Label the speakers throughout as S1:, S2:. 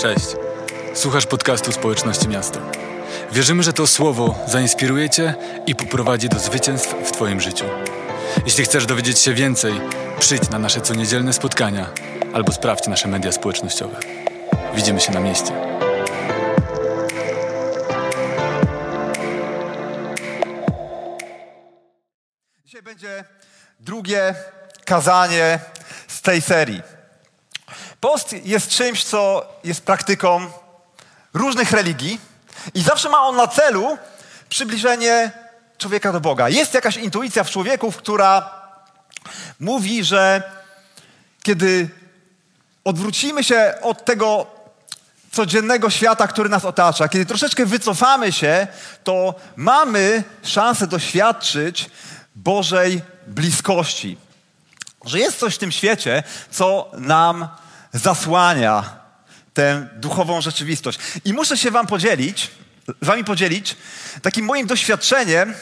S1: Cześć. Słuchasz podcastu Społeczności Miasta. Wierzymy, że to słowo zainspiruje Cię i poprowadzi do zwycięstw w Twoim życiu. Jeśli chcesz dowiedzieć się więcej, przyjdź na nasze coniedzielne spotkania albo sprawdź nasze media społecznościowe. Widzimy się na mieście.
S2: Dzisiaj będzie drugie kazanie z tej serii. Post jest czymś, co jest praktyką różnych religii i zawsze ma on na celu przybliżenie człowieka do Boga. Jest jakaś intuicja w człowieku, która mówi, że kiedy odwrócimy się od tego codziennego świata, który nas otacza, kiedy troszeczkę wycofamy się, to mamy szansę doświadczyć Bożej bliskości. Że jest coś w tym świecie, co nam zasłania tę duchową rzeczywistość. I muszę się wam podzielić, z wami podzielić takim moim doświadczeniem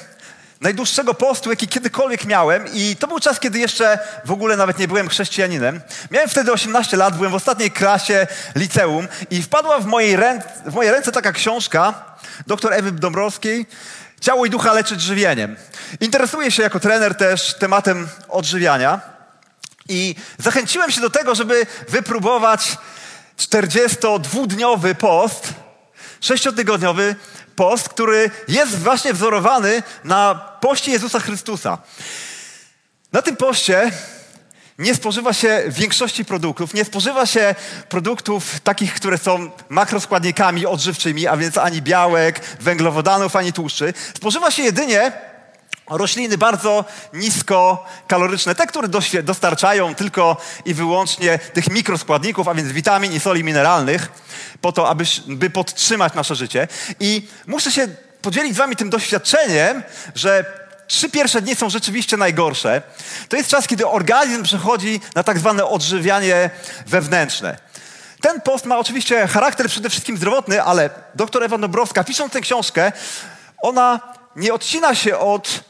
S2: najdłuższego postu, jaki kiedykolwiek miałem i to był czas, kiedy jeszcze w ogóle nawet nie byłem chrześcijaninem. Miałem wtedy 18 lat, byłem w ostatniej klasie liceum i wpadła w mojej, ręce, w mojej ręce taka książka dr Ewy Dąbrowskiej Ciało i ducha leczyć żywieniem. Interesuję się jako trener też tematem odżywiania i zachęciłem się do tego, żeby wypróbować 42-dniowy post, sześciotygodniowy post, który jest właśnie wzorowany na poście Jezusa Chrystusa. Na tym poście nie spożywa się większości produktów, nie spożywa się produktów takich, które są makroskładnikami odżywczymi, a więc ani białek, węglowodanów, ani tłuszczy. Spożywa się jedynie rośliny bardzo niskokaloryczne, te, które dostarczają tylko i wyłącznie tych mikroskładników, a więc witamin i soli mineralnych, po to, aby, by podtrzymać nasze życie. I muszę się podzielić z wami tym doświadczeniem, że trzy pierwsze dni są rzeczywiście najgorsze. To jest czas, kiedy organizm przechodzi na tak zwane odżywianie wewnętrzne. Ten post ma oczywiście charakter przede wszystkim zdrowotny, ale doktor Ewa Dobrowska, pisząc tę książkę, ona nie odcina się od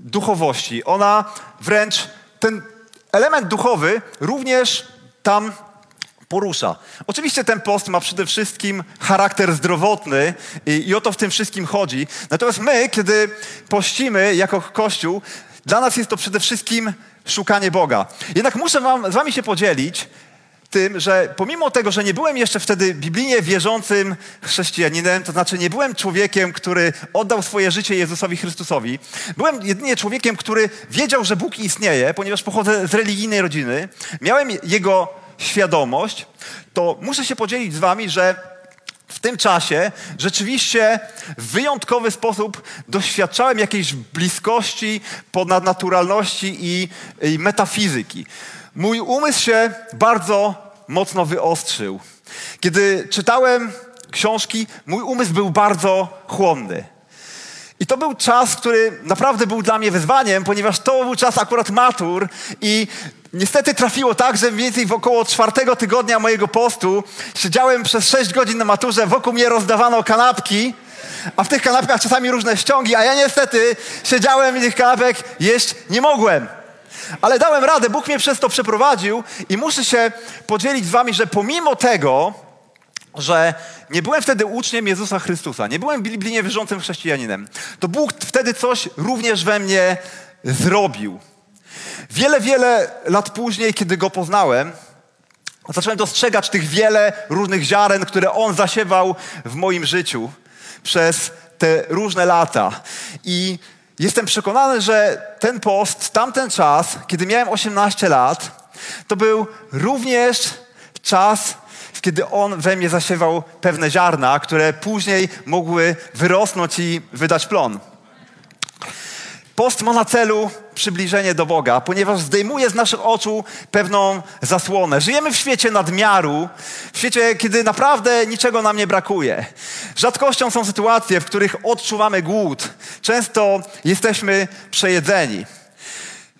S2: duchowości. Ona wręcz ten element duchowy również tam porusza. Oczywiście ten post ma przede wszystkim charakter zdrowotny i, i o to w tym wszystkim chodzi. Natomiast my, kiedy pościmy jako Kościół, dla nas jest to przede wszystkim szukanie Boga. Jednak muszę wam, z wami się podzielić tym, że pomimo tego, że nie byłem jeszcze wtedy biblijnie wierzącym chrześcijaninem, to znaczy nie byłem człowiekiem, który oddał swoje życie Jezusowi Chrystusowi, byłem jedynie człowiekiem, który wiedział, że Bóg istnieje, ponieważ pochodzę z religijnej rodziny, miałem Jego świadomość, to muszę się podzielić z wami, że w tym czasie rzeczywiście w wyjątkowy sposób doświadczałem jakiejś bliskości, ponadnaturalności i, i metafizyki. Mój umysł się bardzo mocno wyostrzył. Kiedy czytałem książki, mój umysł był bardzo chłonny. I to był czas, który naprawdę był dla mnie wyzwaniem, ponieważ to był czas akurat matur i niestety trafiło tak, że mniej więcej w około czwartego tygodnia mojego postu siedziałem przez sześć godzin na maturze, wokół mnie rozdawano kanapki, a w tych kanapkach czasami różne ściągi, a ja niestety siedziałem i tych kanapek jeść nie mogłem. Ale dałem radę, Bóg mnie przez to przeprowadził i muszę się podzielić z wami, że pomimo tego, że nie byłem wtedy uczniem Jezusa Chrystusa, nie byłem biblijnie wierzącym chrześcijaninem, to Bóg wtedy coś również we mnie zrobił. Wiele, wiele lat później, kiedy Go poznałem, zacząłem dostrzegać tych wiele różnych ziaren, które On zasiewał w moim życiu przez te różne lata. I jestem przekonany, że ten post, tamten czas, kiedy miałem 18 lat, to był również czas, kiedy On we mnie zasiewał pewne ziarna, które później mogły wyrosnąć i wydać plon. Post ma na celu przybliżenie do Boga, ponieważ zdejmuje z naszych oczu pewną zasłonę. Żyjemy w świecie nadmiaru, w świecie, kiedy naprawdę niczego nam nie brakuje. Rzadkością są sytuacje, w których odczuwamy głód. Często jesteśmy przejedzeni.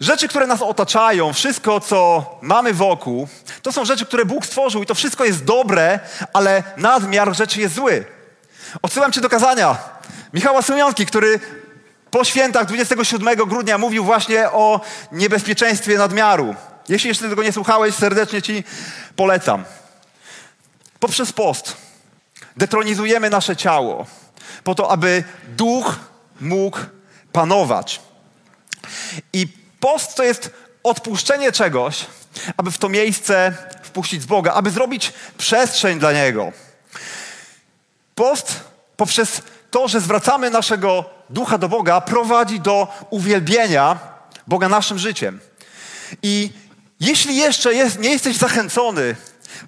S2: Rzeczy, które nas otaczają, wszystko, co mamy wokół, to są rzeczy, które Bóg stworzył i to wszystko jest dobre, ale nadmiar rzeczy jest zły. Odsyłam Cię do kazania Michała Sumiątki, który po świętach 27 grudnia mówił właśnie o niebezpieczeństwie nadmiaru. Jeśli jeszcze tego nie słuchałeś, serdecznie Ci polecam. poprzez post detronizujemy nasze ciało, po to, aby duch mógł panować. I post to jest odpuszczenie czegoś, aby w to miejsce wpuścić z Boga, aby zrobić przestrzeń dla Niego. Post poprzez to, że zwracamy naszego ducha do Boga, prowadzi do uwielbienia Boga naszym życiem. I jeśli jeszcze jest, nie jesteś zachęcony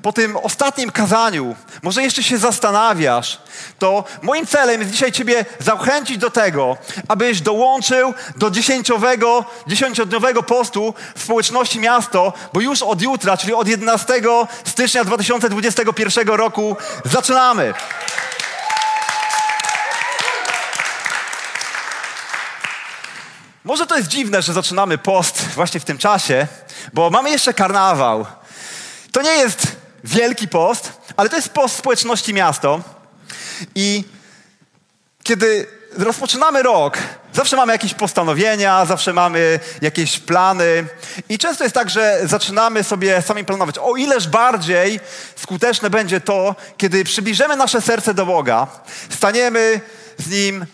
S2: po tym ostatnim kazaniu, może jeszcze się zastanawiasz, to moim celem jest dzisiaj Ciebie zachęcić do tego, abyś dołączył do dziesięciowego, dziesięciodniowego postu w społeczności miasto, bo już od jutra, czyli od 11 stycznia 2021 roku zaczynamy. Może to jest dziwne, że zaczynamy post właśnie w tym czasie, bo mamy jeszcze karnawał. To nie jest wielki post, ale to jest post społeczności miasto. I kiedy rozpoczynamy rok, zawsze mamy jakieś postanowienia, zawsze mamy jakieś plany. I często jest tak, że zaczynamy sobie sami planować. O ileż bardziej skuteczne będzie to, kiedy przybliżymy nasze serce do Boga, staniemy z Nim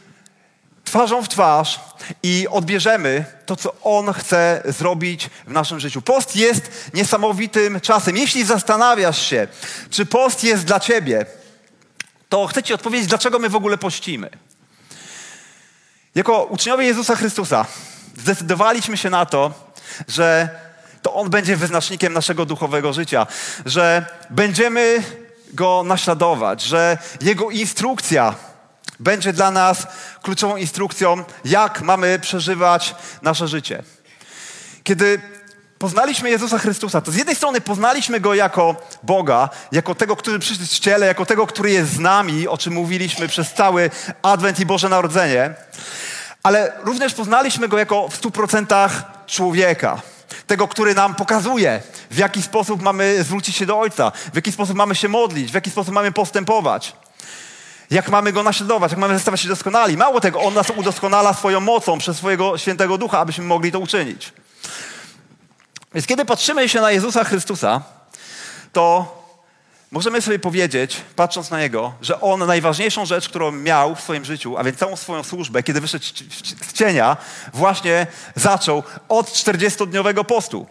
S2: twarzą w twarz i odbierzemy to, co On chce zrobić w naszym życiu. Post jest niesamowitym czasem. Jeśli zastanawiasz się, czy post jest dla Ciebie, to chcę Ci odpowiedzieć, dlaczego my w ogóle pościmy. Jako uczniowie Jezusa Chrystusa zdecydowaliśmy się na to, że to On będzie wyznacznikiem naszego duchowego życia, że będziemy Go naśladować, że Jego instrukcja będzie dla nas kluczową instrukcją, jak mamy przeżywać nasze życie. Kiedy poznaliśmy Jezusa Chrystusa, to z jednej strony poznaliśmy Go jako Boga, jako tego, który przyszedł w ciele, jako tego, który jest z nami, o czym mówiliśmy przez cały Adwent i Boże Narodzenie, ale również poznaliśmy Go jako w stu procentach człowieka. Tego, który nam pokazuje, w jaki sposób mamy zwrócić się do Ojca, w jaki sposób mamy się modlić, w jaki sposób mamy postępować jak mamy Go naśladować, jak mamy stawać się doskonali. Mało tego, On nas udoskonala swoją mocą przez swojego świętego ducha, abyśmy mogli to uczynić. Więc kiedy patrzymy się na Jezusa Chrystusa, to możemy sobie powiedzieć, patrząc na Niego, że On najważniejszą rzecz, którą miał w swoim życiu, a więc całą swoją służbę, kiedy wyszedł z cienia, właśnie zaczął od 40-dniowego postu.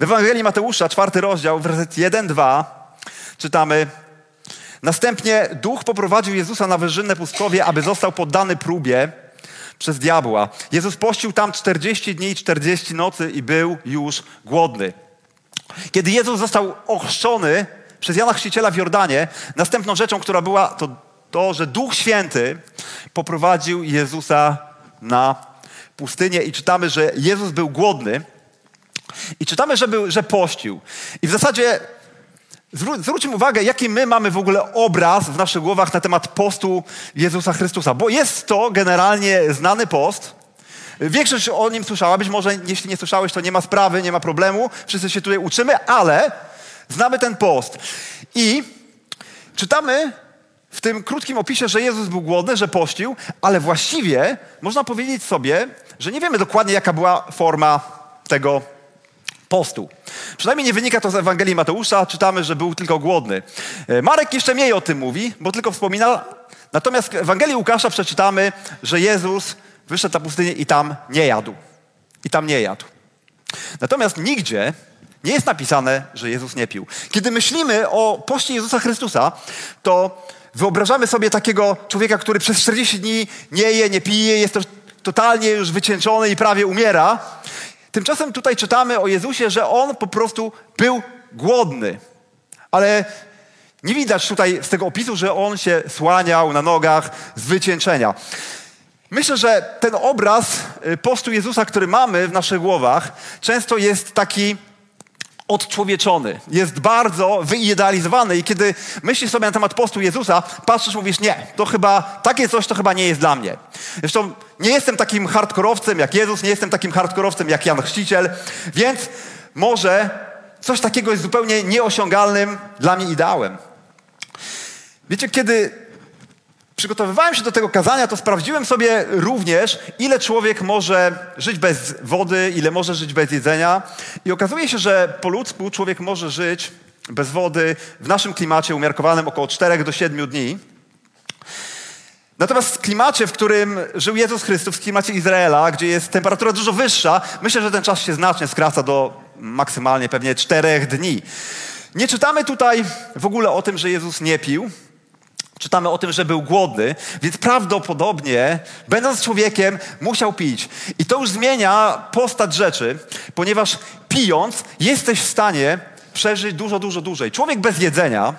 S2: W Ewangelii Mateusza, czwarty rozdział, werset 1-2 czytamy Następnie duch poprowadził Jezusa na wyżynne pustkowie, aby został poddany próbie przez diabła. Jezus pościł tam 40 dni i 40 nocy i był już głodny. Kiedy Jezus został ochrzczony przez Jana Chrzciciela w Jordanie, następną rzeczą, która była, to to, że Duch Święty poprowadził Jezusa na pustynię i czytamy, że Jezus był głodny i czytamy, że, był, że pościł. I w zasadzie zwróćmy uwagę, jaki my mamy w ogóle obraz w naszych głowach na temat postu Jezusa Chrystusa, bo jest to generalnie znany post. Większość o nim słyszała, być może jeśli nie słyszałeś, to nie ma sprawy, nie ma problemu, wszyscy się tutaj uczymy, ale znamy ten post. I czytamy w tym krótkim opisie, że Jezus był głodny, że pościł, ale właściwie można powiedzieć sobie, że nie wiemy dokładnie, jaka była forma tego postu. Przynajmniej nie wynika to z Ewangelii Mateusza, czytamy, że był tylko głodny. E, Marek jeszcze mniej o tym mówi, bo tylko wspomina. Natomiast w Ewangelii Łukasza przeczytamy, że Jezus wyszedł na pustynię i tam nie jadł. I tam nie jadł. Natomiast nigdzie nie jest napisane, że Jezus nie pił. Kiedy myślimy o poście Jezusa Chrystusa, to wyobrażamy sobie takiego człowieka, który przez 40 dni nie je, nie pije, jest totalnie już wycieńczony i prawie umiera. Tymczasem tutaj czytamy o Jezusie, że on po prostu był głodny. Ale nie widać tutaj z tego opisu, że on się słaniał na nogach z wycieńczenia. Myślę, że ten obraz y, postu Jezusa, który mamy w naszych głowach, często jest taki odczłowieczony, jest bardzo wyidealizowany i kiedy myślisz sobie na temat postu Jezusa, patrzysz, mówisz, nie, to chyba, takie coś to chyba nie jest dla mnie. Zresztą nie jestem takim hardkorowcem jak Jezus, nie jestem takim hardkorowcem jak Jan Chrzciciel, więc może coś takiego jest zupełnie nieosiągalnym dla mnie ideałem. Wiecie, kiedy przygotowywałem się do tego kazania, to sprawdziłem sobie również, ile człowiek może żyć bez wody, ile może żyć bez jedzenia. I okazuje się, że po ludzku człowiek może żyć bez wody, w naszym klimacie umiarkowanym około 4 do 7 dni. Natomiast w klimacie, w którym żył Jezus Chrystus, w klimacie Izraela, gdzie jest temperatura dużo wyższa, myślę, że ten czas się znacznie skraca do maksymalnie pewnie czterech dni. Nie czytamy tutaj w ogóle o tym, że Jezus nie pił. Czytamy o tym, że był głodny, więc prawdopodobnie, będąc człowiekiem, musiał pić. I to już zmienia postać rzeczy, ponieważ pijąc jesteś w stanie przeżyć dużo, dużo dłużej. Człowiek bez jedzenia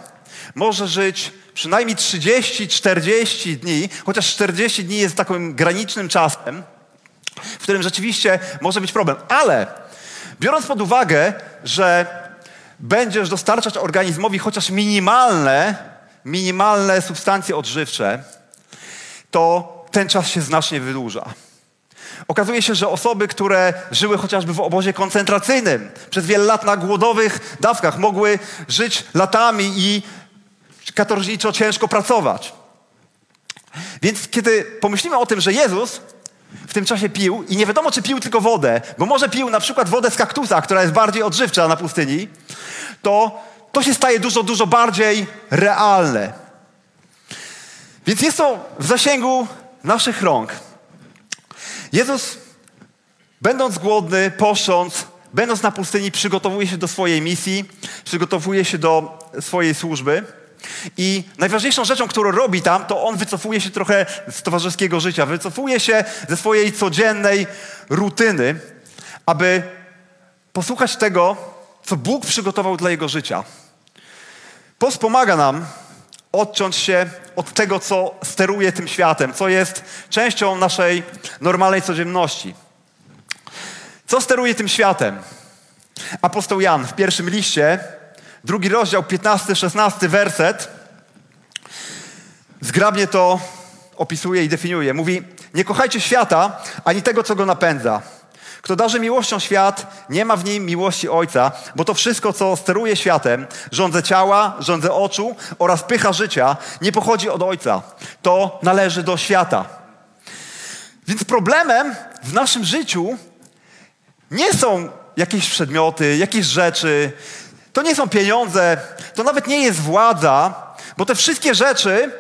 S2: może żyć przynajmniej 30-40 dni, chociaż 40 dni jest takim granicznym czasem, w którym rzeczywiście może być problem. Ale biorąc pod uwagę, że będziesz dostarczać organizmowi chociaż minimalne, minimalne substancje odżywcze, to ten czas się znacznie wydłuża. Okazuje się, że osoby, które żyły chociażby w obozie koncentracyjnym przez wiele lat na głodowych dawkach, mogły żyć latami i katorżniczo ciężko pracować. Więc kiedy pomyślimy o tym, że Jezus w tym czasie pił i nie wiadomo, czy pił tylko wodę, bo może pił na przykład wodę z kaktusa, która jest bardziej odżywcza na pustyni, to to się staje dużo, dużo bardziej realne. Więc jest to w zasięgu naszych rąk. Jezus, będąc głodny, posząc, będąc na pustyni, przygotowuje się do swojej misji, przygotowuje się do swojej służby. I najważniejszą rzeczą, którą robi tam, to on wycofuje się trochę z towarzyskiego życia, wycofuje się ze swojej codziennej rutyny, aby posłuchać tego, co Bóg przygotował dla jego życia. Post pomaga nam odciąć się od tego, co steruje tym światem, co jest częścią naszej normalnej codzienności. Co steruje tym światem? Apostoł Jan w pierwszym liście drugi rozdział, 15-16 werset, zgrabnie to opisuje i definiuje. Mówi, nie kochajcie świata, ani tego, co go napędza. Kto darzy miłością świat, nie ma w nim miłości Ojca, bo to wszystko, co steruje światem, rządze ciała, rządze oczu oraz pycha życia, nie pochodzi od Ojca. To należy do świata. Więc problemem w naszym życiu nie są jakieś przedmioty, jakieś rzeczy, to nie są pieniądze, to nawet nie jest władza, bo te wszystkie rzeczy,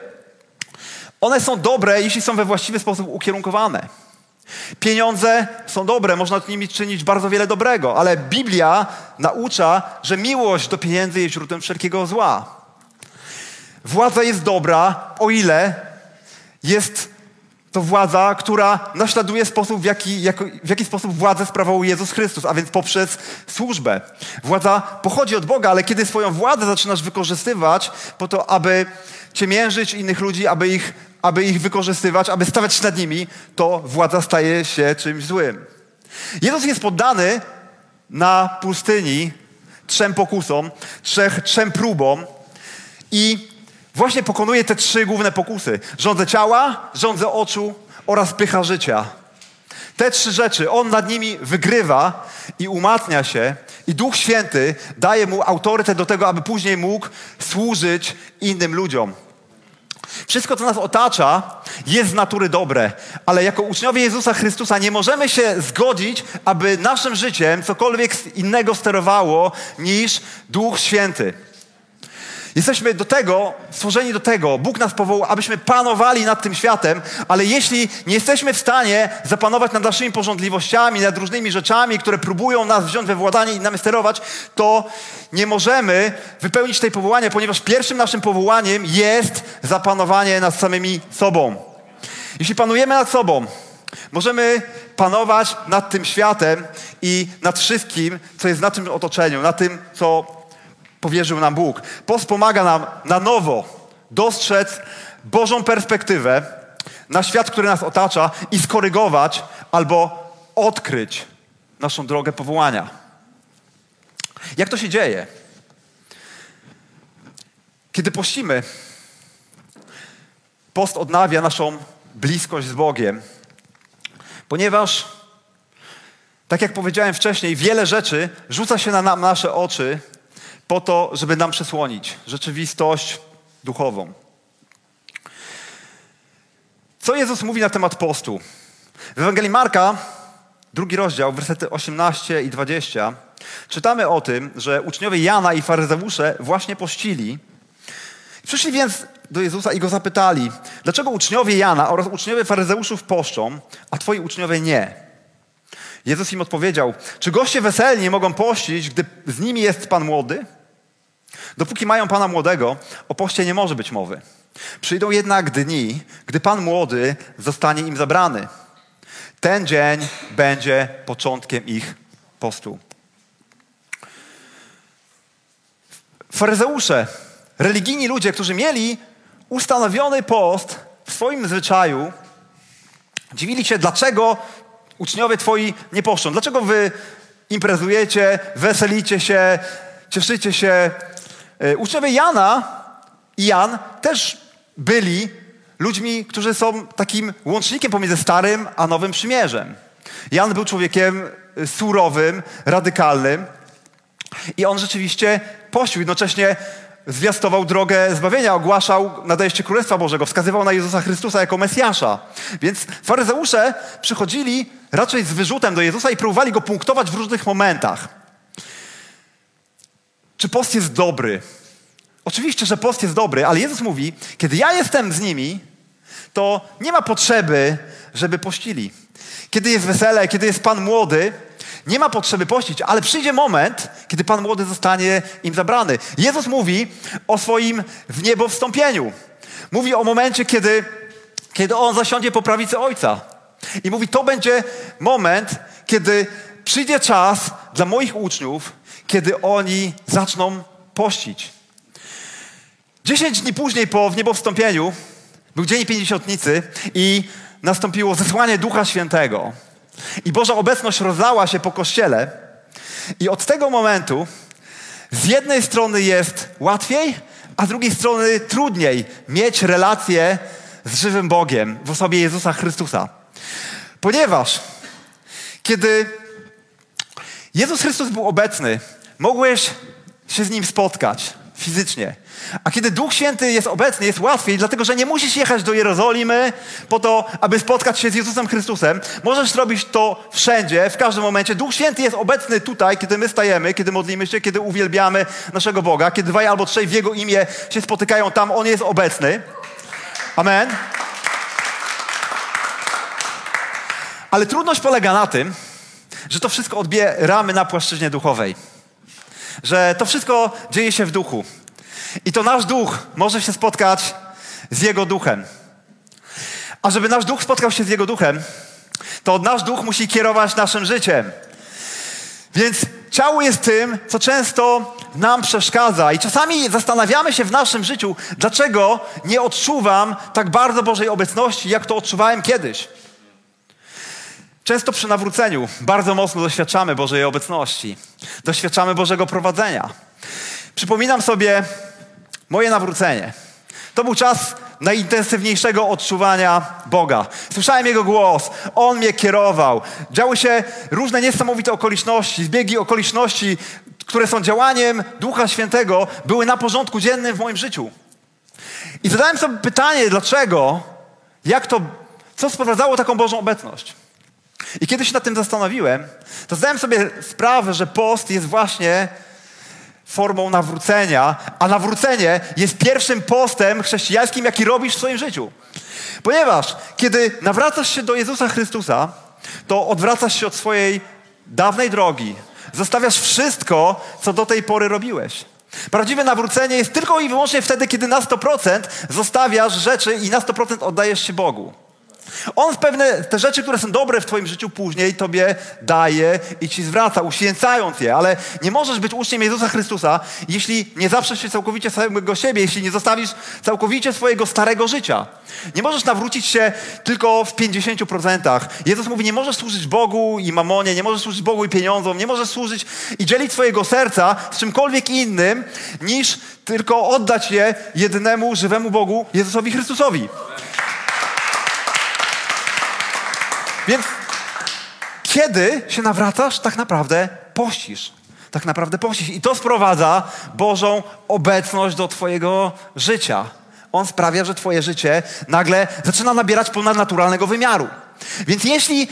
S2: one są dobre, jeśli są we właściwy sposób ukierunkowane. Pieniądze są dobre, można nimi czynić bardzo wiele dobrego, ale Biblia naucza, że miłość do pieniędzy jest źródłem wszelkiego zła. Władza jest dobra, o ile jest to władza, która naśladuje sposób, w jaki, jak, w jaki sposób władzę sprawował Jezus Chrystus, a więc poprzez służbę. Władza pochodzi od Boga, ale kiedy swoją władzę zaczynasz wykorzystywać po to, aby ciemiężyć innych ludzi, aby ich, aby ich wykorzystywać, aby stawać nad nimi, to władza staje się czymś złym. Jezus jest poddany na pustyni trzem pokusom, trzech, trzem próbom i właśnie pokonuje te trzy główne pokusy. Rządzę ciała, rządzę oczu oraz pycha życia. Te trzy rzeczy, on nad nimi wygrywa i umacnia się i Duch Święty daje mu autorytet do tego, aby później mógł służyć innym ludziom. Wszystko, co nas otacza, jest z natury dobre, ale jako uczniowie Jezusa Chrystusa nie możemy się zgodzić, aby naszym życiem cokolwiek innego sterowało niż Duch Święty. Jesteśmy do tego, stworzeni do tego, Bóg nas powołał, abyśmy panowali nad tym światem, ale jeśli nie jesteśmy w stanie zapanować nad naszymi porządliwościami, nad różnymi rzeczami, które próbują nas wziąć we władanie i nami sterować, to nie możemy wypełnić tej powołania, ponieważ pierwszym naszym powołaniem jest zapanowanie nad samymi sobą. Jeśli panujemy nad sobą, możemy panować nad tym światem i nad wszystkim, co jest w naszym otoczeniu, nad tym, co powierzył nam Bóg. Post pomaga nam na nowo dostrzec Bożą perspektywę na świat, który nas otacza i skorygować albo odkryć naszą drogę powołania. Jak to się dzieje? Kiedy pościmy, post odnawia naszą bliskość z Bogiem, ponieważ, tak jak powiedziałem wcześniej, wiele rzeczy rzuca się na nasze oczy po to, żeby nam przesłonić rzeczywistość duchową. Co Jezus mówi na temat postu? W Ewangelii Marka, drugi rozdział, wersety 18 i 20, czytamy o tym, że uczniowie Jana i faryzeusze właśnie pościli. Przyszli więc do Jezusa i go zapytali, dlaczego uczniowie Jana oraz uczniowie faryzeuszów poszczą, a twoi uczniowie nie? Jezus im odpowiedział, czy goście weselni mogą pościć, gdy z nimi jest Pan młody? Dopóki mają Pana młodego, o poście nie może być mowy. Przyjdą jednak dni, gdy Pan młody zostanie im zabrany. Ten dzień będzie początkiem ich postu. Faryzeusze, religijni ludzie, którzy mieli ustanowiony post w swoim zwyczaju, dziwili się, dlaczego uczniowie twoi nie poszczą. Dlaczego wy imprezujecie, weselicie się, cieszycie się? E, uczniowie Jana i Jan też byli ludźmi, którzy są takim łącznikiem pomiędzy Starym a Nowym Przymierzem. Jan był człowiekiem e, surowym, radykalnym i on rzeczywiście pościł. Jednocześnie zwiastował drogę zbawienia, ogłaszał nadejście Królestwa Bożego, wskazywał na Jezusa Chrystusa jako Mesjasza. Więc faryzeusze przychodzili raczej z wyrzutem do Jezusa i próbowali go punktować w różnych momentach. Czy post jest dobry? Oczywiście, że post jest dobry, ale Jezus mówi, kiedy ja jestem z nimi, to nie ma potrzeby, żeby pościli. Kiedy jest wesele, kiedy jest Pan młody, nie ma potrzeby pościć, ale przyjdzie moment, kiedy Pan młody zostanie im zabrany. Jezus mówi o swoim w niebo wstąpieniu. Mówi o momencie, kiedy, kiedy On zasiądzie po prawicy Ojca. I mówi, to będzie moment, kiedy przyjdzie czas dla moich uczniów, kiedy oni zaczną pościć. Dziesięć dni później po wniebowstąpieniu był dzień pięćdziesiątnicy i nastąpiło zesłanie Ducha Świętego. I Boża obecność rozlała się po kościele. I od tego momentu z jednej strony jest łatwiej, a z drugiej strony trudniej mieć relację z żywym Bogiem w osobie Jezusa Chrystusa. Ponieważ kiedy Jezus Chrystus był obecny, mogłeś się z Nim spotkać fizycznie. A kiedy Duch Święty jest obecny, jest łatwiej, dlatego że nie musisz jechać do Jerozolimy po to, aby spotkać się z Jezusem Chrystusem. Możesz robić to wszędzie, w każdym momencie. Duch Święty jest obecny tutaj, kiedy my stajemy, kiedy modlimy się, kiedy uwielbiamy naszego Boga, kiedy dwaj albo trzej w Jego imię się spotykają tam, On jest obecny. Amen. Ale trudność polega na tym, że to wszystko odbieramy na płaszczyźnie duchowej. Że to wszystko dzieje się w duchu. I to nasz duch może się spotkać z Jego duchem. A żeby nasz duch spotkał się z Jego duchem, to nasz duch musi kierować naszym życiem. Więc ciało jest tym, co często nam przeszkadza. I czasami zastanawiamy się w naszym życiu, dlaczego nie odczuwam tak bardzo Bożej obecności, jak to odczuwałem kiedyś. Często przy nawróceniu bardzo mocno doświadczamy Bożej obecności, doświadczamy Bożego prowadzenia. Przypominam sobie moje nawrócenie. To był czas najintensywniejszego odczuwania Boga. Słyszałem Jego głos, On mnie kierował. Działy się różne niesamowite okoliczności, zbiegi okoliczności, które są działaniem Ducha Świętego, były na porządku dziennym w moim życiu. I zadałem sobie pytanie, dlaczego, jak to, co sprowadzało taką Bożą obecność. I kiedy się nad tym zastanowiłem, to zdałem sobie sprawę, że post jest właśnie formą nawrócenia, a nawrócenie jest pierwszym postem chrześcijańskim, jaki robisz w swoim życiu. Ponieważ kiedy nawracasz się do Jezusa Chrystusa, to odwracasz się od swojej dawnej drogi. Zostawiasz wszystko, co do tej pory robiłeś. Prawdziwe nawrócenie jest tylko i wyłącznie wtedy, kiedy na 100% zostawiasz rzeczy i na 100% oddajesz się Bogu. On pewne te rzeczy, które są dobre w Twoim życiu, później Tobie daje i Ci zwraca, uświęcając je, ale nie możesz być uczniem Jezusa Chrystusa, jeśli nie zaprzesz się całkowicie samego siebie, jeśli nie zostawisz całkowicie swojego starego życia. Nie możesz nawrócić się tylko w 50%. Jezus mówi, nie możesz służyć Bogu i mamonie, nie możesz służyć Bogu i pieniądzom, nie możesz służyć i dzielić swojego serca z czymkolwiek innym, niż tylko oddać je jednemu żywemu Bogu, Jezusowi Chrystusowi. Więc kiedy się nawracasz, tak naprawdę pościsz. Tak naprawdę pościsz. I to sprowadza Bożą obecność do Twojego życia. On sprawia, że Twoje życie nagle zaczyna nabierać ponadnaturalnego wymiaru. Więc jeśli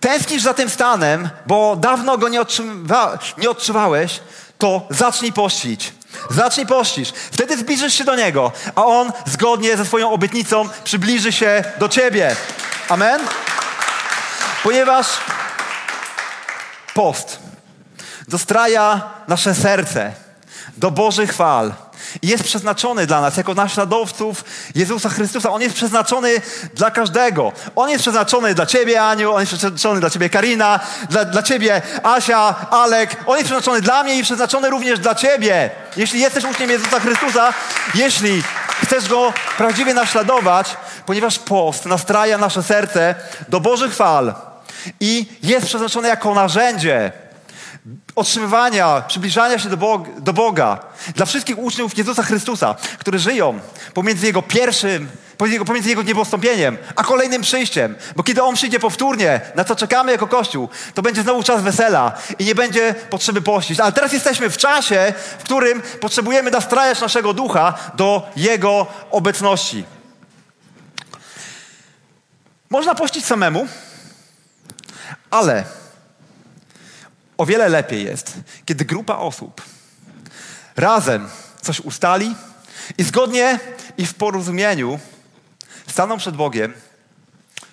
S2: tęsknisz za tym stanem, bo dawno go nie, otrzyma, nie odczuwałeś, to zacznij pościć. Zacznij pościć. Wtedy zbliżysz się do Niego, a On zgodnie ze swoją obietnicą przybliży się do Ciebie. Amen? Ponieważ post dostraja nasze serce do Bożych i jest przeznaczony dla nas jako naśladowców Jezusa Chrystusa. On jest przeznaczony dla każdego. On jest przeznaczony dla ciebie, Aniu, on jest przeznaczony dla ciebie, Karina, dla, dla ciebie, Asia, Alek. On jest przeznaczony dla mnie i przeznaczony również dla ciebie. Jeśli jesteś uczniem Jezusa Chrystusa, jeśli chcesz Go prawdziwie naśladować, ponieważ post nastraja nasze serce do Bożych chwal i jest przeznaczony jako narzędzie otrzymywania, przybliżania się do Boga, do Boga dla wszystkich uczniów Jezusa Chrystusa, którzy żyją pomiędzy Jego pierwszym, pomiędzy Jego niebostąpieniem, a kolejnym przyjściem. Bo kiedy On przyjdzie powtórnie, na co czekamy jako Kościół, to będzie znowu czas wesela i nie będzie potrzeby pościć. Ale teraz jesteśmy w czasie, w którym potrzebujemy nastrajać naszego ducha do Jego obecności. Można pościć samemu, ale o wiele lepiej jest, kiedy grupa osób razem coś ustali i zgodnie i w porozumieniu staną przed Bogiem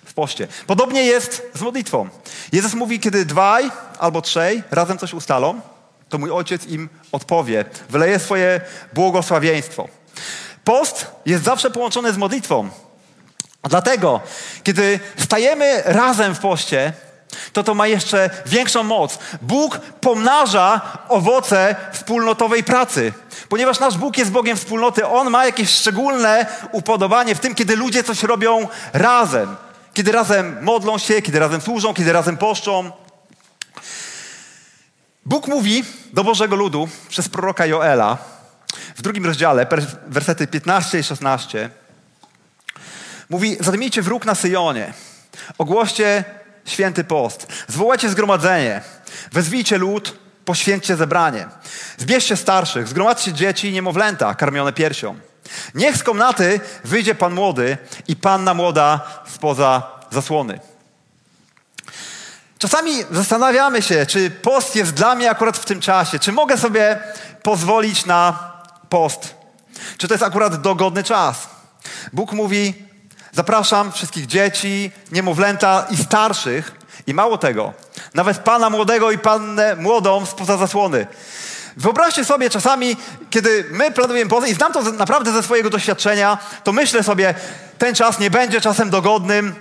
S2: w poście. Podobnie jest z modlitwą. Jezus mówi, kiedy dwaj albo trzej razem coś ustalą, to mój ojciec im odpowie, wyleje swoje błogosławieństwo. Post jest zawsze połączony z modlitwą. Dlatego, kiedy stajemy razem w poście, to to ma jeszcze większą moc. Bóg pomnaża owoce wspólnotowej pracy. Ponieważ nasz Bóg jest Bogiem wspólnoty, On ma jakieś szczególne upodobanie w tym, kiedy ludzie coś robią razem. Kiedy razem modlą się, kiedy razem służą, kiedy razem poszczą. Bóg mówi do Bożego Ludu przez proroka Joela w drugim rozdziale, wersety 15 i 16. Mówi, zadmijcie wróg na Syjonie, ogłoście święty post. Zwołajcie zgromadzenie. Wezwijcie lud, poświęćcie zebranie. Zbierzcie starszych, zgromadźcie dzieci i niemowlęta karmione piersią. Niech z komnaty wyjdzie pan młody i panna młoda spoza zasłony. Czasami zastanawiamy się, czy post jest dla mnie akurat w tym czasie, czy mogę sobie pozwolić na post, czy to jest akurat dogodny czas. Bóg mówi: Zapraszam wszystkich dzieci, niemowlęta i starszych. I mało tego, nawet pana młodego i pannę młodą spoza zasłony. Wyobraźcie sobie czasami, kiedy my planujemy post, i znam to naprawdę ze swojego doświadczenia, to myślę sobie, ten czas nie będzie czasem dogodnym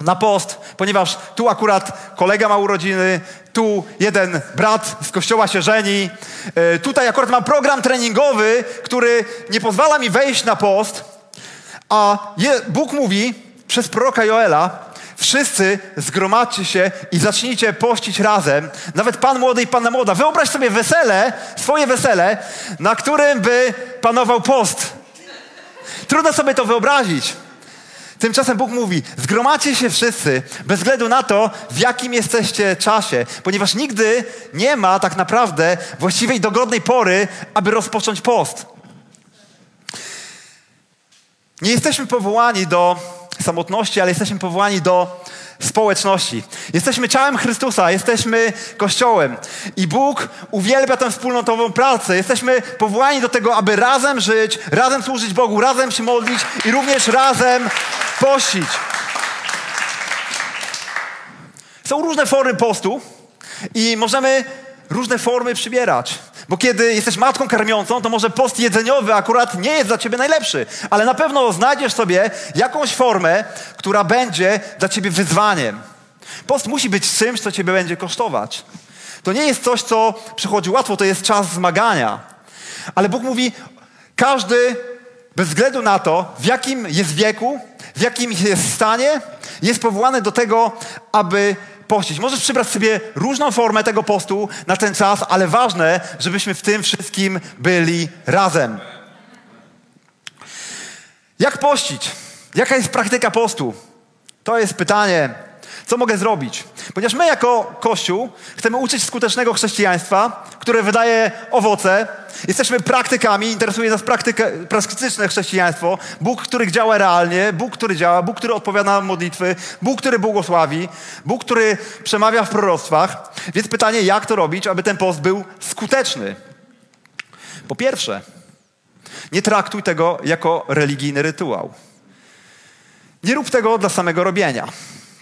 S2: na post, ponieważ tu akurat kolega ma urodziny, tu jeden brat z kościoła się żeni, e, tutaj akurat mam program treningowy, który nie pozwala mi wejść na post. A Bóg mówi przez proroka Joela, wszyscy zgromadźcie się i zacznijcie pościć razem. Nawet pan młody i panna młoda. Wyobraź sobie wesele, swoje wesele, na którym by panował post. Trudno sobie to wyobrazić. Tymczasem Bóg mówi: zgromadźcie się wszyscy, bez względu na to, w jakim jesteście czasie, ponieważ nigdy nie ma tak naprawdę właściwej dogodnej pory, aby rozpocząć post. Nie jesteśmy powołani do samotności, ale jesteśmy powołani do społeczności. Jesteśmy ciałem Chrystusa, jesteśmy Kościołem i Bóg uwielbia tę wspólnotową pracę. Jesteśmy powołani do tego, aby razem żyć, razem służyć Bogu, razem się modlić i również razem pościć. Są różne formy postu i możemy różne formy przybierać. Bo kiedy jesteś matką karmiącą, to może post jedzeniowy akurat nie jest dla ciebie najlepszy, ale na pewno znajdziesz sobie jakąś formę, która będzie dla ciebie wyzwaniem. Post musi być czymś, co ciebie będzie kosztować. To nie jest coś, co przychodzi łatwo, to jest czas zmagania. Ale Bóg mówi, każdy bez względu na to, w jakim jest wieku, w jakim jest stanie, jest powołany do tego, aby pościć. Możesz przybrać sobie różną formę tego postu na ten czas, ale ważne, żebyśmy w tym wszystkim byli razem. Jak pościć? Jaka jest praktyka postu? To jest pytanie, Co mogę zrobić? Ponieważ my jako Kościół chcemy uczyć skutecznego chrześcijaństwa, które wydaje owoce. Jesteśmy praktykami, interesuje nas praktyka, praktyczne chrześcijaństwo. Bóg, który działa realnie, Bóg, który działa, Bóg, który odpowiada na modlitwy, Bóg, który błogosławi, Bóg, który przemawia w proroctwach. Więc pytanie, jak to robić, aby ten post był skuteczny? Po pierwsze, nie traktuj tego jako religijny rytuał. Nie rób tego dla samego robienia,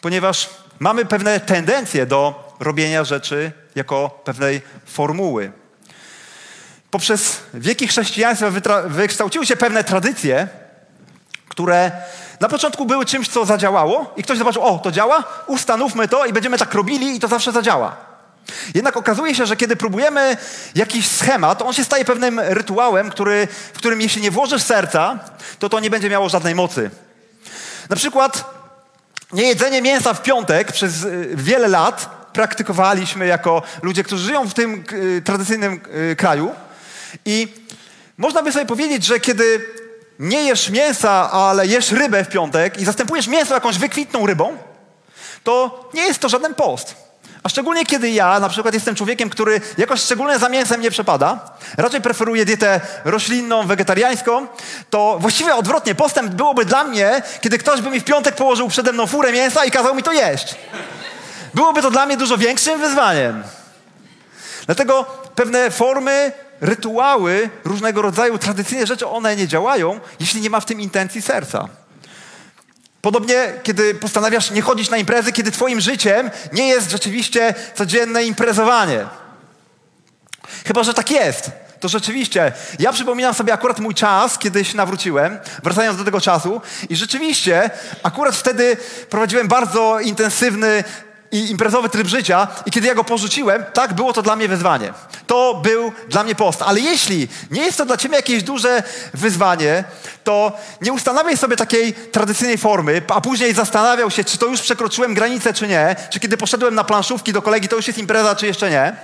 S2: ponieważ mamy pewne tendencje do robienia rzeczy jako pewnej formuły. Poprzez wieki chrześcijaństwa wykształciły się pewne tradycje, które na początku były czymś, co zadziałało i ktoś zobaczył, o, to działa, ustanówmy to i będziemy tak robili i to zawsze zadziała. Jednak okazuje się, że kiedy próbujemy jakiś schemat, on się staje pewnym rytuałem, który, w którym jeśli nie włożysz serca, to to nie będzie miało żadnej mocy. Na przykład niejedzenie mięsa w piątek przez y, wiele lat praktykowaliśmy jako ludzie, którzy żyją w tym y, tradycyjnym y, kraju. I można by sobie powiedzieć, że kiedy nie jesz mięsa, ale jesz rybę w piątek i zastępujesz mięso jakąś wykwitną rybą, to nie jest to żaden post. A szczególnie kiedy ja na przykład jestem człowiekiem, który jakoś szczególnie za mięsem nie przepada, raczej preferuję dietę roślinną, wegetariańską, to właściwie odwrotnie, postęp byłoby dla mnie, kiedy ktoś by mi w piątek położył przede mną furę mięsa i kazał mi to jeść. Byłoby to dla mnie dużo większym wyzwaniem. Dlatego pewne formy, rytuały, różnego rodzaju tradycyjne rzeczy, one nie działają, jeśli nie ma w tym intencji serca. Podobnie, kiedy postanawiasz nie chodzić na imprezy, kiedy twoim życiem nie jest rzeczywiście codzienne imprezowanie. Chyba, że tak jest. To rzeczywiście. Ja przypominam sobie akurat mój czas, kiedy się nawróciłem, wracając do tego czasu, i rzeczywiście akurat wtedy prowadziłem bardzo intensywny i imprezowy tryb życia i kiedy ja go porzuciłem, tak, było to dla mnie wyzwanie. To był dla mnie post. Ale jeśli nie jest to dla ciebie jakieś duże wyzwanie, to nie ustanawiaj sobie takiej tradycyjnej formy, a później zastanawiał się, czy to już przekroczyłem granicę, czy nie, czy kiedy poszedłem na planszówki do kolegi, to już jest impreza, czy jeszcze nie.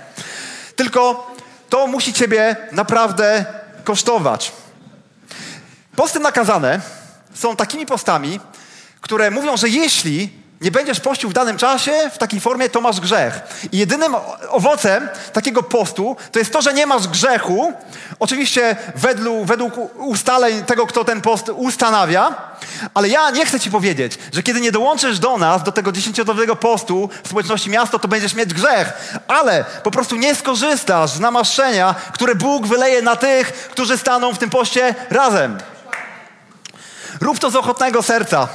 S2: Tylko to musi ciebie naprawdę kosztować. Posty nakazane są takimi postami, które mówią, że jeśli nie będziesz pościł w danym czasie, w takiej formie, to masz grzech. I jedynym owocem takiego postu to jest to, że nie masz grzechu. Oczywiście według, według ustaleń tego, kto ten post ustanawia. Ale ja nie chcę ci powiedzieć, że kiedy nie dołączysz do nas, do tego dziesięciodnowego postu w społeczności miasto, to będziesz mieć grzech. Ale po prostu nie skorzystasz z namaszczenia, które Bóg wyleje na tych, którzy staną w tym poście razem. Rób to z ochotnego serca.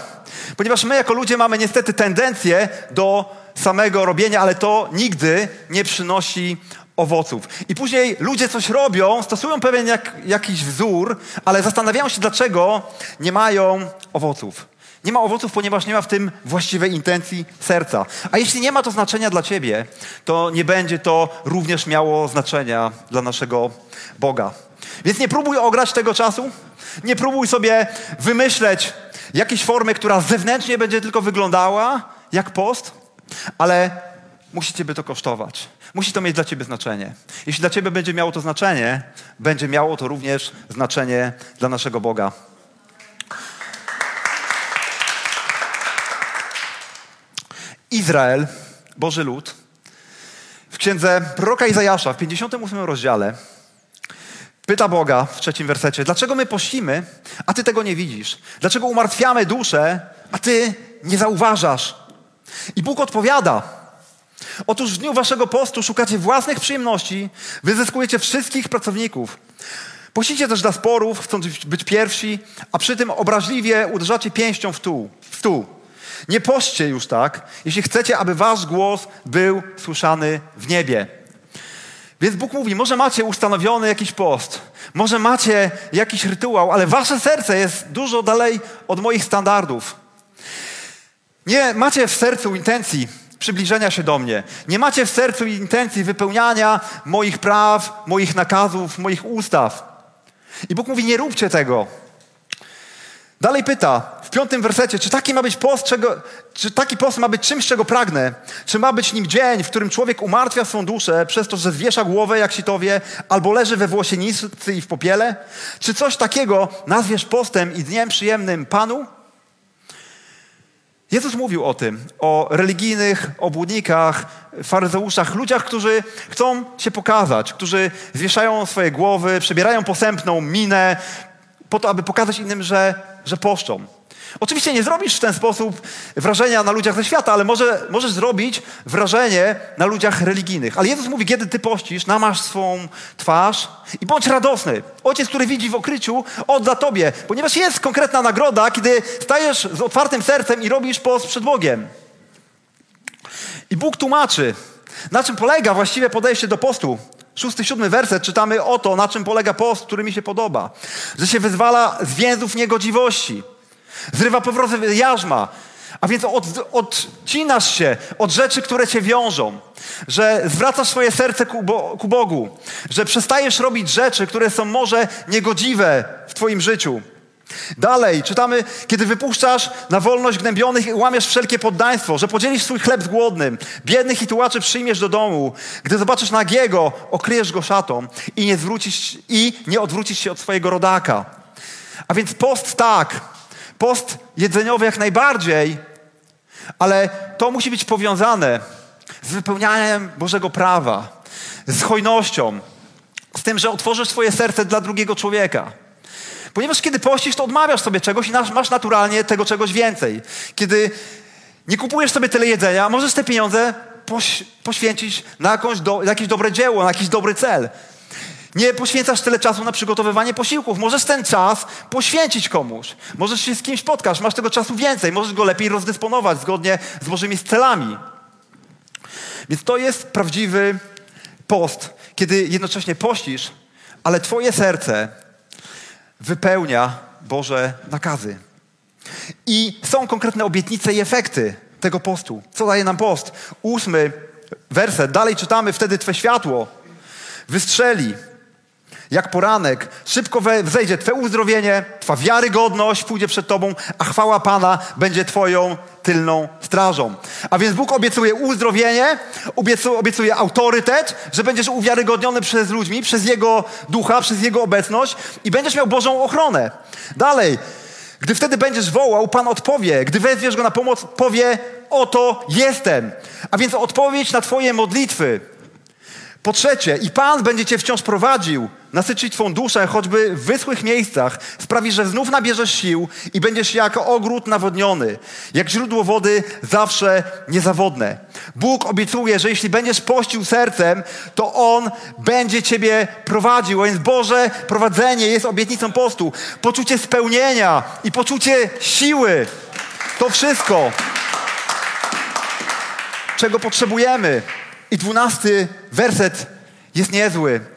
S2: Ponieważ my jako ludzie mamy niestety tendencję do samego robienia, ale to nigdy nie przynosi owoców. I później ludzie coś robią, stosują pewien jak, jakiś wzór, ale zastanawiają się, dlaczego nie mają owoców. Nie ma owoców, ponieważ nie ma w tym właściwej intencji serca. A jeśli nie ma to znaczenia dla ciebie, to nie będzie to również miało znaczenia dla naszego Boga. Więc nie próbuj ograć tego czasu, nie próbuj sobie wymyśleć jakiejś formy, która zewnętrznie będzie tylko wyglądała jak post, ale musi Ciebie to kosztować. Musi to mieć dla Ciebie znaczenie. Jeśli dla Ciebie będzie miało to znaczenie, będzie miało to również znaczenie dla naszego Boga. Izrael, Boży lud, w księdze proroka Izajasza w 58 rozdziale Pyta Boga w trzecim wersecie, dlaczego my pościmy, a ty tego nie widzisz? Dlaczego umartwiamy duszę, a ty nie zauważasz? I Bóg odpowiada, otóż w dniu waszego postu szukacie własnych przyjemności, wyzyskujecie wszystkich pracowników. Pościcie też dla sporów, chcąc być pierwsi, a przy tym obraźliwie uderzacie pięścią w stół. W stół. Nie poście już tak, jeśli chcecie, aby wasz głos był słyszany w niebie. Więc Bóg mówi, może macie ustanowiony jakiś post, może macie jakiś rytuał, ale wasze serce jest dużo dalej od moich standardów. Nie macie w sercu intencji przybliżenia się do mnie. Nie macie w sercu intencji wypełniania moich praw, moich nakazów, moich ustaw. I Bóg mówi, nie róbcie tego. Dalej pyta w piątym wersecie, czy taki ma być post, czego, czy taki post ma być czymś, czego pragnę? Czy ma być nim dzień, w którym człowiek umartwia swą duszę przez to, że zwiesza głowę jak sitowie, albo leży we włosienicy i w popiele? Czy coś takiego nazwiesz postem i dniem przyjemnym Panu? Jezus mówił o tym, o religijnych obłudnikach, faryzeuszach, ludziach, którzy chcą się pokazać, którzy zwieszają swoje głowy, przebierają posępną minę po to, aby pokazać innym, że, że poszczą. Oczywiście nie zrobisz w ten sposób wrażenia na ludziach ze świata, ale może, możesz zrobić wrażenie na ludziach religijnych. Ale Jezus mówi, kiedy ty pościsz, namasz swą twarz i bądź radosny. Ojciec, który widzi w okryciu, odda tobie, ponieważ jest konkretna nagroda, kiedy stajesz z otwartym sercem i robisz post przed Bogiem. I Bóg tłumaczy, na czym polega właściwie podejście do postu. Szósty, siódmy werset czytamy o to, na czym polega post, który mi się podoba. Że się wyzwala z więzów niegodziwości Zrywa powrotem jarzma. A więc od, odcinasz się od rzeczy, które cię wiążą, że zwracasz swoje serce ku, Bo, ku Bogu, że przestajesz robić rzeczy, które są może niegodziwe w Twoim życiu. Dalej czytamy, kiedy wypuszczasz na wolność gnębionych i łamiesz wszelkie poddaństwo, że podzielisz swój chleb z głodnym, biednych i tułaczy przyjmiesz do domu. Gdy zobaczysz nagiego, okryjesz go szatą i nie, zwrócisz, i nie odwrócisz się od swojego rodaka. A więc post tak, Post jedzeniowy jak najbardziej, ale to musi być powiązane z wypełnianiem Bożego prawa, z hojnością, z tym, że otworzysz swoje serce dla drugiego człowieka. Ponieważ kiedy pościsz, to odmawiasz sobie czegoś i masz naturalnie tego czegoś więcej. Kiedy nie kupujesz sobie tyle jedzenia, możesz te pieniądze poś poświęcić na do, jakieś dobre dzieło, na jakiś dobry cel. Nie poświęcasz tyle czasu na przygotowywanie posiłków. Możesz ten czas poświęcić komuś. Możesz się z kimś spotkać, masz tego czasu więcej. Możesz go lepiej rozdysponować zgodnie z Bożymi celami. Więc to jest prawdziwy post, kiedy jednocześnie pościsz, ale twoje serce wypełnia Boże nakazy. I są konkretne obietnice i efekty tego postu. Co daje nam post? Ósmy werset. Dalej czytamy, wtedy Twe światło wystrzeli jak poranek, szybko wzejdzie Twe uzdrowienie, Twa wiarygodność pójdzie przed Tobą, a chwała Pana będzie Twoją tylną strażą. A więc Bóg obiecuje uzdrowienie, obiecuje, obiecuje autorytet, że będziesz uwiarygodniony przez ludźmi, przez Jego ducha, przez Jego obecność i będziesz miał Bożą ochronę. Dalej, gdy wtedy będziesz wołał, Pan odpowie. Gdy wezwiesz Go na pomoc, powie, oto jestem. A więc odpowiedź na Twoje modlitwy po trzecie, i Pan będzie cię wciąż prowadził, nasycić twą duszę, choćby w wyschłych miejscach, sprawi, że znów nabierzesz sił i będziesz jako ogród nawodniony, jak źródło wody zawsze niezawodne. Bóg obiecuje, że jeśli będziesz pościł sercem, to On będzie ciebie prowadził. A więc Boże prowadzenie jest obietnicą postu. Poczucie spełnienia i poczucie siły. To wszystko, czego potrzebujemy. I dwunasty werset jest niezły.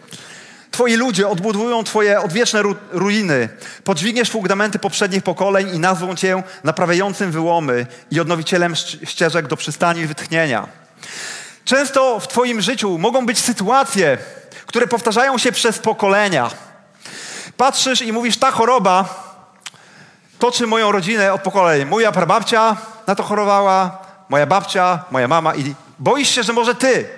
S2: Twoi ludzie odbudują Twoje odwieczne ru ruiny. Podźwigniesz fundamenty poprzednich pokoleń i nazwą Cię naprawiającym wyłomy i odnowicielem ścieżek do przystani wytchnienia. Często w Twoim życiu mogą być sytuacje, które powtarzają się przez pokolenia. Patrzysz i mówisz, ta choroba toczy moją rodzinę od pokoleń. Moja prababcia na to chorowała, moja babcia, moja mama i Boisz się, że może ty.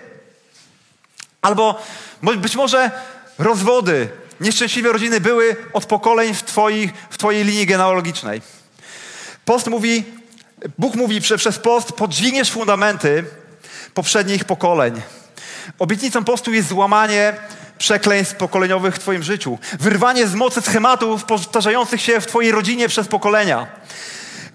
S2: Albo być może rozwody, nieszczęśliwe rodziny były od pokoleń w, twoich, w twojej linii genealogicznej. Post mówi, Bóg mówi że przez post podźwigniesz fundamenty poprzednich pokoleń. Obietnicą postu jest złamanie przekleństw pokoleniowych w Twoim życiu, wyrwanie z mocy schematów powtarzających się w Twojej rodzinie przez pokolenia.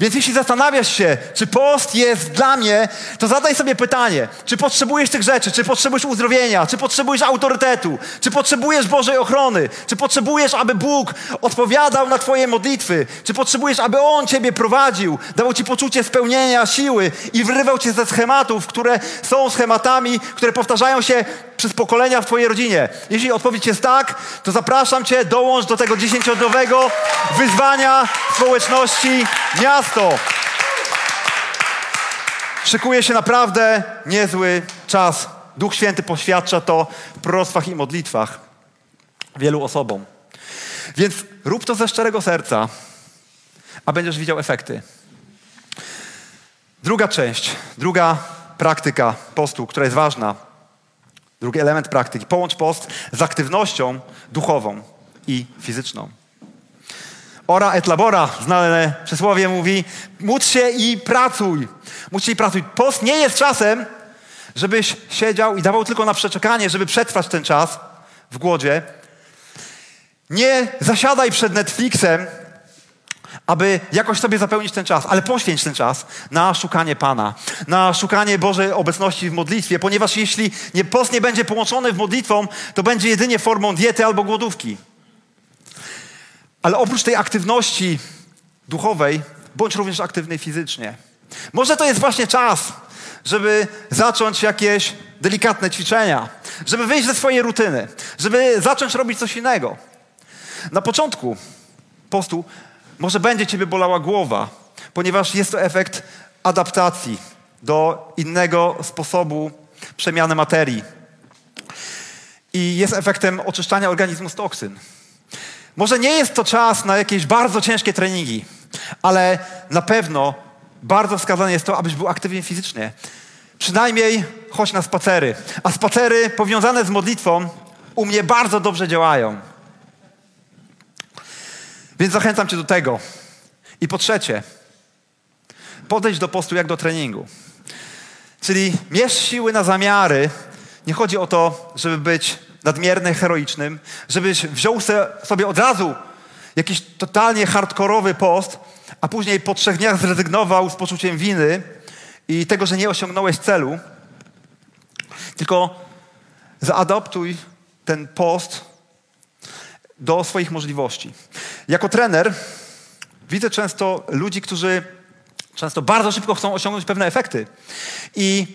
S2: Więc jeśli zastanawiasz się, czy post jest dla mnie, to zadaj sobie pytanie, czy potrzebujesz tych rzeczy, czy potrzebujesz uzdrowienia, czy potrzebujesz autorytetu, czy potrzebujesz Bożej ochrony, czy potrzebujesz, aby Bóg odpowiadał na Twoje modlitwy, czy potrzebujesz, aby On Ciebie prowadził, dał Ci poczucie spełnienia, siły i wyrywał Cię ze schematów, które są schematami, które powtarzają się przez pokolenia w Twojej rodzinie. Jeśli odpowiedź jest tak, to zapraszam Cię, dołącz do tego dziesięciodniowego wyzwania społeczności miasto. Szykuje się naprawdę niezły czas. Duch Święty poświadcza to w proroctwach i modlitwach wielu osobom. Więc rób to ze szczerego serca, a będziesz widział efekty. Druga część, druga praktyka postu, która jest ważna, Drugi element praktyki. Połącz post z aktywnością duchową i fizyczną. Ora et labora, znane przysłowie mówi, módl się i pracuj. Módl się i pracuj. Post nie jest czasem, żebyś siedział i dawał tylko na przeczekanie, żeby przetrwać ten czas w głodzie. Nie zasiadaj przed Netflixem, aby jakoś sobie zapełnić ten czas, ale poświęć ten czas na szukanie Pana, na szukanie Bożej obecności w modlitwie, ponieważ jeśli post nie będzie połączony w modlitwą, to będzie jedynie formą diety albo głodówki. Ale oprócz tej aktywności duchowej, bądź również aktywnej fizycznie. Może to jest właśnie czas, żeby zacząć jakieś delikatne ćwiczenia, żeby wyjść ze swojej rutyny, żeby zacząć robić coś innego. Na początku postu może będzie ciebie bolała głowa, ponieważ jest to efekt adaptacji do innego sposobu przemiany materii. I jest efektem oczyszczania organizmu z toksyn. Może nie jest to czas na jakieś bardzo ciężkie treningi, ale na pewno bardzo wskazane jest to, abyś był aktywny fizycznie. Przynajmniej chodź na spacery. A spacery powiązane z modlitwą u mnie bardzo dobrze działają. Więc zachęcam Cię do tego. I po trzecie, podejdź do postu jak do treningu. Czyli mierz siły na zamiary. Nie chodzi o to, żeby być nadmierny, heroicznym, żebyś wziął sobie od razu jakiś totalnie hardkorowy post, a później po trzech dniach zrezygnował z poczuciem winy i tego, że nie osiągnąłeś celu. Tylko zaadoptuj ten post do swoich możliwości. Jako trener widzę często ludzi, którzy często bardzo szybko chcą osiągnąć pewne efekty. I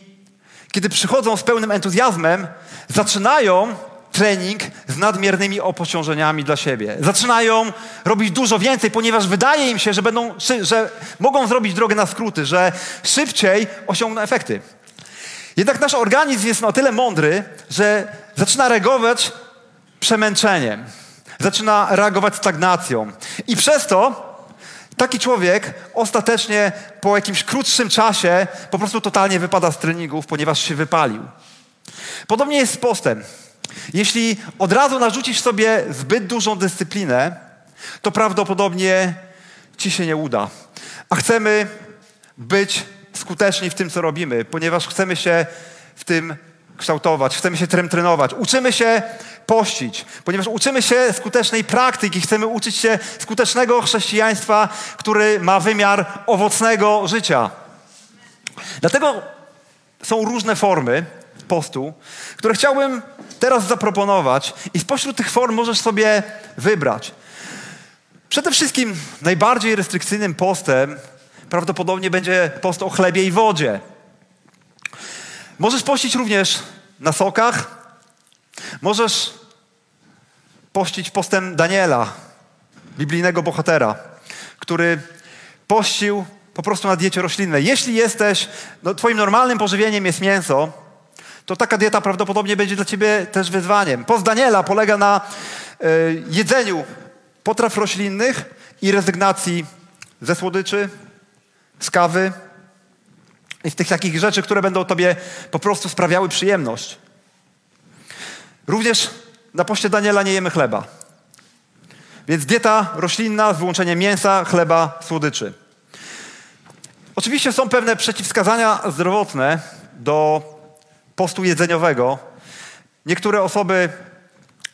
S2: kiedy przychodzą z pełnym entuzjazmem, zaczynają trening z nadmiernymi opociążeniami dla siebie. Zaczynają robić dużo więcej, ponieważ wydaje im się, że, będą, że mogą zrobić drogę na skróty, że szybciej osiągną efekty. Jednak nasz organizm jest na tyle mądry, że zaczyna reagować przemęczeniem zaczyna reagować stagnacją. I przez to taki człowiek ostatecznie po jakimś krótszym czasie po prostu totalnie wypada z treningów, ponieważ się wypalił. Podobnie jest z postem. Jeśli od razu narzucisz sobie zbyt dużą dyscyplinę, to prawdopodobnie ci się nie uda. A chcemy być skuteczni w tym, co robimy, ponieważ chcemy się w tym kształtować, chcemy się trenować. Uczymy się pościć, ponieważ uczymy się skutecznej praktyki, chcemy uczyć się skutecznego chrześcijaństwa, który ma wymiar owocnego życia. Dlatego są różne formy postu, które chciałbym teraz zaproponować i spośród tych form możesz sobie wybrać. Przede wszystkim najbardziej restrykcyjnym postem prawdopodobnie będzie post o chlebie i wodzie. Możesz pościć również na sokach. Możesz pościć postem Daniela, biblijnego bohatera, który pościł po prostu na diecie roślinnej. Jeśli jesteś, no, twoim normalnym pożywieniem jest mięso, to taka dieta prawdopodobnie będzie dla ciebie też wyzwaniem. Post Daniela polega na y, jedzeniu potraw roślinnych i rezygnacji ze słodyczy, z kawy, i z tych takich rzeczy, które będą tobie po prostu sprawiały przyjemność. Również na poście Daniela nie jemy chleba. Więc dieta roślinna z wyłączeniem mięsa, chleba, słodyczy. Oczywiście są pewne przeciwwskazania zdrowotne do postu jedzeniowego. Niektóre osoby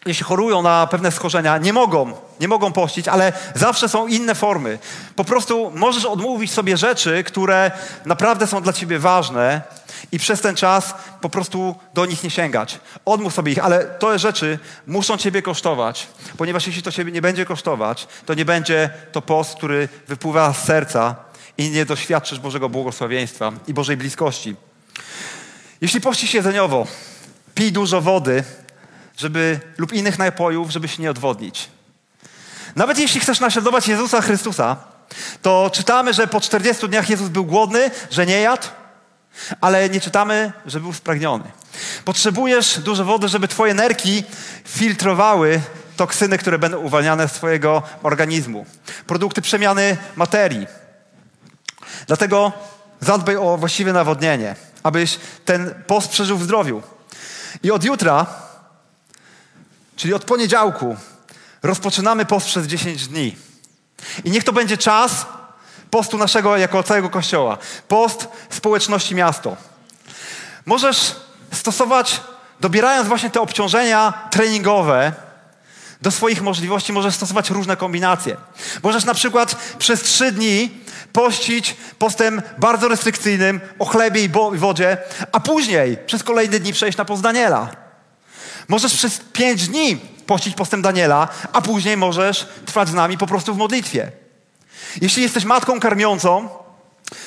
S2: jeśli chorują na pewne schorzenia, nie mogą, nie mogą pościć, ale zawsze są inne formy. Po prostu możesz odmówić sobie rzeczy, które naprawdę są dla ciebie ważne i przez ten czas po prostu do nich nie sięgać. Odmów sobie ich, ale te rzeczy muszą ciebie kosztować, ponieważ jeśli to ciebie nie będzie kosztować, to nie będzie to post, który wypływa z serca i nie doświadczysz Bożego błogosławieństwa i Bożej bliskości. Jeśli pościsz jedzeniowo, pij dużo wody, żeby, lub innych napojów, żeby się nie odwodnić. Nawet jeśli chcesz naśladować Jezusa Chrystusa, to czytamy, że po 40 dniach Jezus był głodny, że nie jadł, ale nie czytamy, że był spragniony. Potrzebujesz dużo wody, żeby twoje nerki filtrowały toksyny, które będą uwalniane z twojego organizmu. Produkty przemiany materii. Dlatego zadbaj o właściwe nawodnienie, abyś ten post przeżył w zdrowiu. I od jutra Czyli od poniedziałku rozpoczynamy post przez 10 dni. I niech to będzie czas postu naszego jako całego Kościoła. Post społeczności miasto. Możesz stosować, dobierając właśnie te obciążenia treningowe, do swoich możliwości możesz stosować różne kombinacje. Możesz na przykład przez trzy dni pościć postem bardzo restrykcyjnym o chlebie i wodzie, a później przez kolejne dni przejść na post Daniela. Możesz przez pięć dni pościć postem Daniela, a później możesz trwać z nami po prostu w modlitwie. Jeśli jesteś matką karmiącą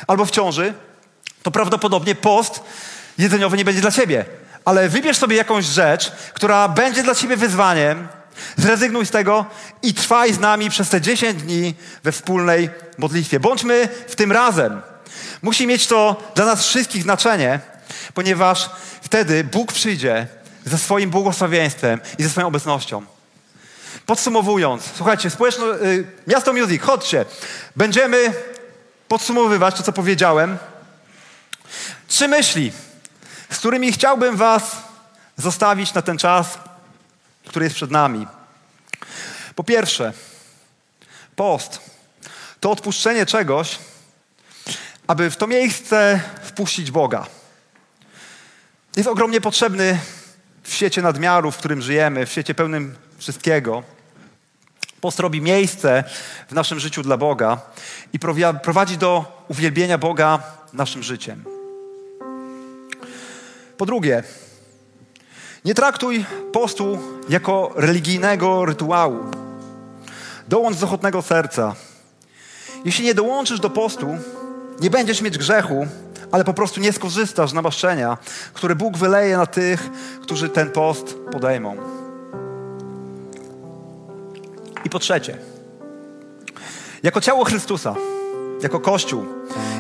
S2: albo w ciąży, to prawdopodobnie post jedzeniowy nie będzie dla ciebie. Ale wybierz sobie jakąś rzecz, która będzie dla ciebie wyzwaniem, Zrezygnuj z tego i trwaj z nami przez te 10 dni we wspólnej modlitwie. Bądźmy w tym razem. Musi mieć to dla nas wszystkich znaczenie, ponieważ wtedy Bóg przyjdzie ze swoim błogosławieństwem i ze swoją obecnością. Podsumowując, słuchajcie, społeczno, y, Miasto Music, chodźcie. Będziemy podsumowywać to, co powiedziałem. Trzy myśli, z którymi chciałbym Was zostawić na ten czas, który jest przed nami. Po pierwsze, post to odpuszczenie czegoś, aby w to miejsce wpuścić Boga. Jest ogromnie potrzebny w świecie nadmiaru, w którym żyjemy, w świecie pełnym wszystkiego. Post robi miejsce w naszym życiu dla Boga i prowadzi do uwielbienia Boga naszym życiem. Po drugie, nie traktuj postu jako religijnego rytuału. Dołącz z ochotnego serca. Jeśli nie dołączysz do postu, nie będziesz mieć grzechu, ale po prostu nie skorzystasz z namaszczenia, które Bóg wyleje na tych, którzy ten post podejmą. I po trzecie, jako ciało Chrystusa, jako Kościół,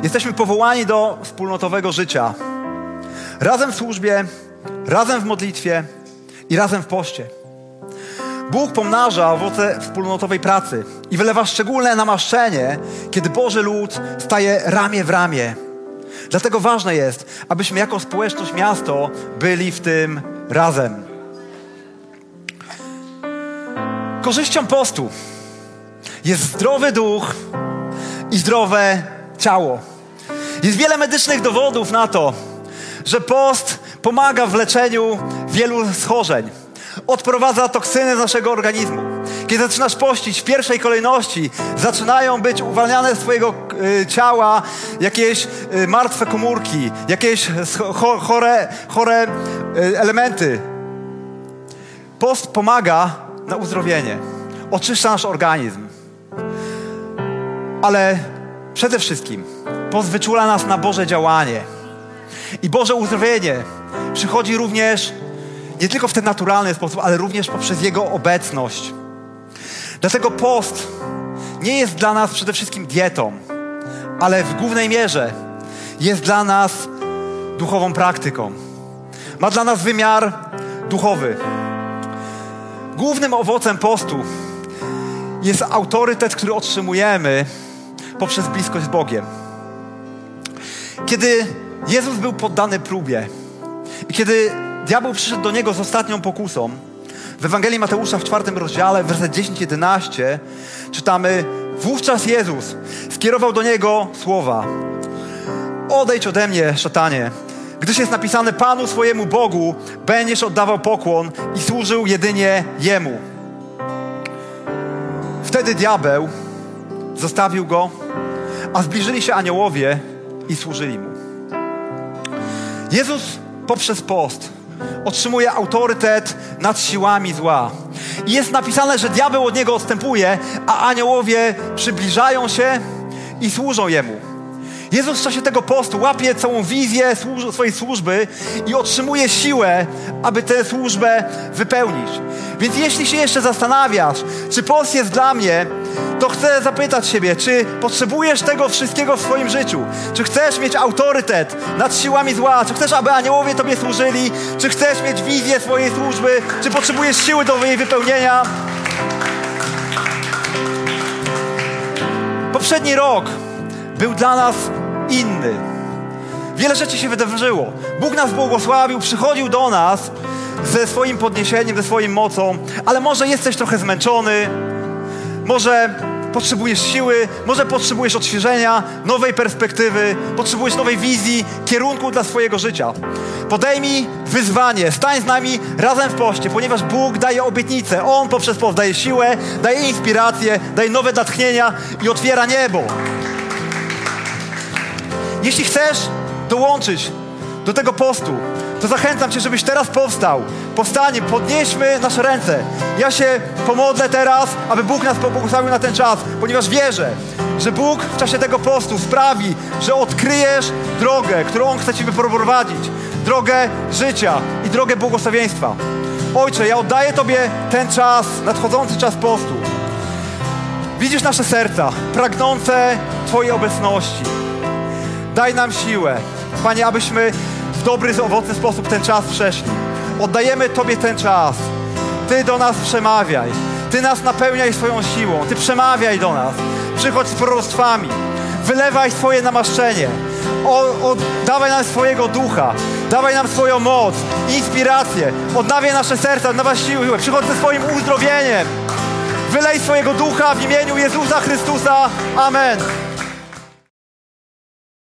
S2: jesteśmy powołani do wspólnotowego życia. Razem w służbie, razem w modlitwie i razem w poście. Bóg pomnaża owoce wspólnotowej pracy i wylewa szczególne namaszczenie, kiedy Boży lud staje ramię w ramię. Dlatego ważne jest, abyśmy jako społeczność miasto byli w tym razem. Korzyścią postu jest zdrowy duch i zdrowe ciało. Jest wiele medycznych dowodów na to, że post pomaga w leczeniu wielu schorzeń. Odprowadza toksyny z naszego organizmu. Kiedy zaczynasz pościć, w pierwszej kolejności zaczynają być uwalniane z Twojego y, ciała jakieś y, martwe komórki, jakieś cho, chore, chore y, elementy. Post pomaga na uzdrowienie. Oczyszcza nasz organizm. Ale przede wszystkim post wyczula nas na Boże działanie. I Boże uzdrowienie przychodzi również nie tylko w ten naturalny sposób, ale również poprzez Jego obecność. Dlatego post nie jest dla nas przede wszystkim dietą, ale w głównej mierze jest dla nas duchową praktyką. Ma dla nas wymiar duchowy. Głównym owocem postu jest autorytet, który otrzymujemy poprzez bliskość z Bogiem. Kiedy Jezus był poddany próbie, i kiedy diabeł przyszedł do niego z ostatnią pokusą, w Ewangelii Mateusza w czwartym rozdziale, werset 10-11, czytamy: Wówczas Jezus skierował do niego słowa: Odejdź ode mnie, szatanie, gdyż jest napisane: Panu swojemu Bogu będziesz oddawał pokłon i służył jedynie Jemu. Wtedy diabeł zostawił go, a zbliżyli się aniołowie i służyli mu. Jezus poprzez post otrzymuje autorytet nad siłami zła. I jest napisane, że diabeł od niego odstępuje, a aniołowie przybliżają się i służą jemu. Jezus w czasie tego postu łapie całą wizję swojej służby i otrzymuje siłę, aby tę służbę wypełnić. Więc jeśli się jeszcze zastanawiasz, czy post jest dla mnie, to chcę zapytać siebie, czy potrzebujesz tego wszystkiego w swoim życiu? Czy chcesz mieć autorytet nad siłami zła? Czy chcesz, aby aniołowie Tobie służyli? Czy chcesz mieć wizję swojej służby? Czy potrzebujesz siły do jej wypełnienia? Poprzedni rok był dla nas inny. Wiele rzeczy się wydarzyło. Bóg nas błogosławił, przychodził do nas ze swoim podniesieniem, ze swoją mocą, ale może jesteś trochę zmęczony, może potrzebujesz siły, może potrzebujesz odświeżenia, nowej perspektywy, potrzebujesz nowej wizji, kierunku dla swojego życia. Podejmij wyzwanie, stań z nami razem w poście, ponieważ Bóg daje obietnicę. On poprzez post daje siłę, daje inspirację, daje nowe natchnienia i otwiera niebo. Jeśli chcesz dołączyć do tego postu, to zachęcam Cię, żebyś teraz powstał. Powstanie, podnieśmy nasze ręce. Ja się pomodlę teraz, aby Bóg nas pobłogosławił na ten czas, ponieważ wierzę, że Bóg w czasie tego postu sprawi, że odkryjesz drogę, którą On chce Ci wyprowadzić. Drogę życia i drogę błogosławieństwa. Ojcze, ja oddaję Tobie ten czas, nadchodzący czas postu. Widzisz nasze serca, pragnące Twojej obecności. Daj nam siłę, Panie, abyśmy w dobry, owocny sposób ten czas przeszli. Oddajemy Tobie ten czas. Ty do nas przemawiaj. Ty nas napełniaj swoją siłą. Ty przemawiaj do nas. Przychodź z proroctwami. Wylewaj swoje namaszczenie. O, o, dawaj nam swojego ducha. Dawaj nam swoją moc, inspirację. Odnawiaj nasze serca, odnawiaj siłę. Przychodź ze swoim uzdrowieniem. Wylej swojego ducha w imieniu Jezusa Chrystusa. Amen.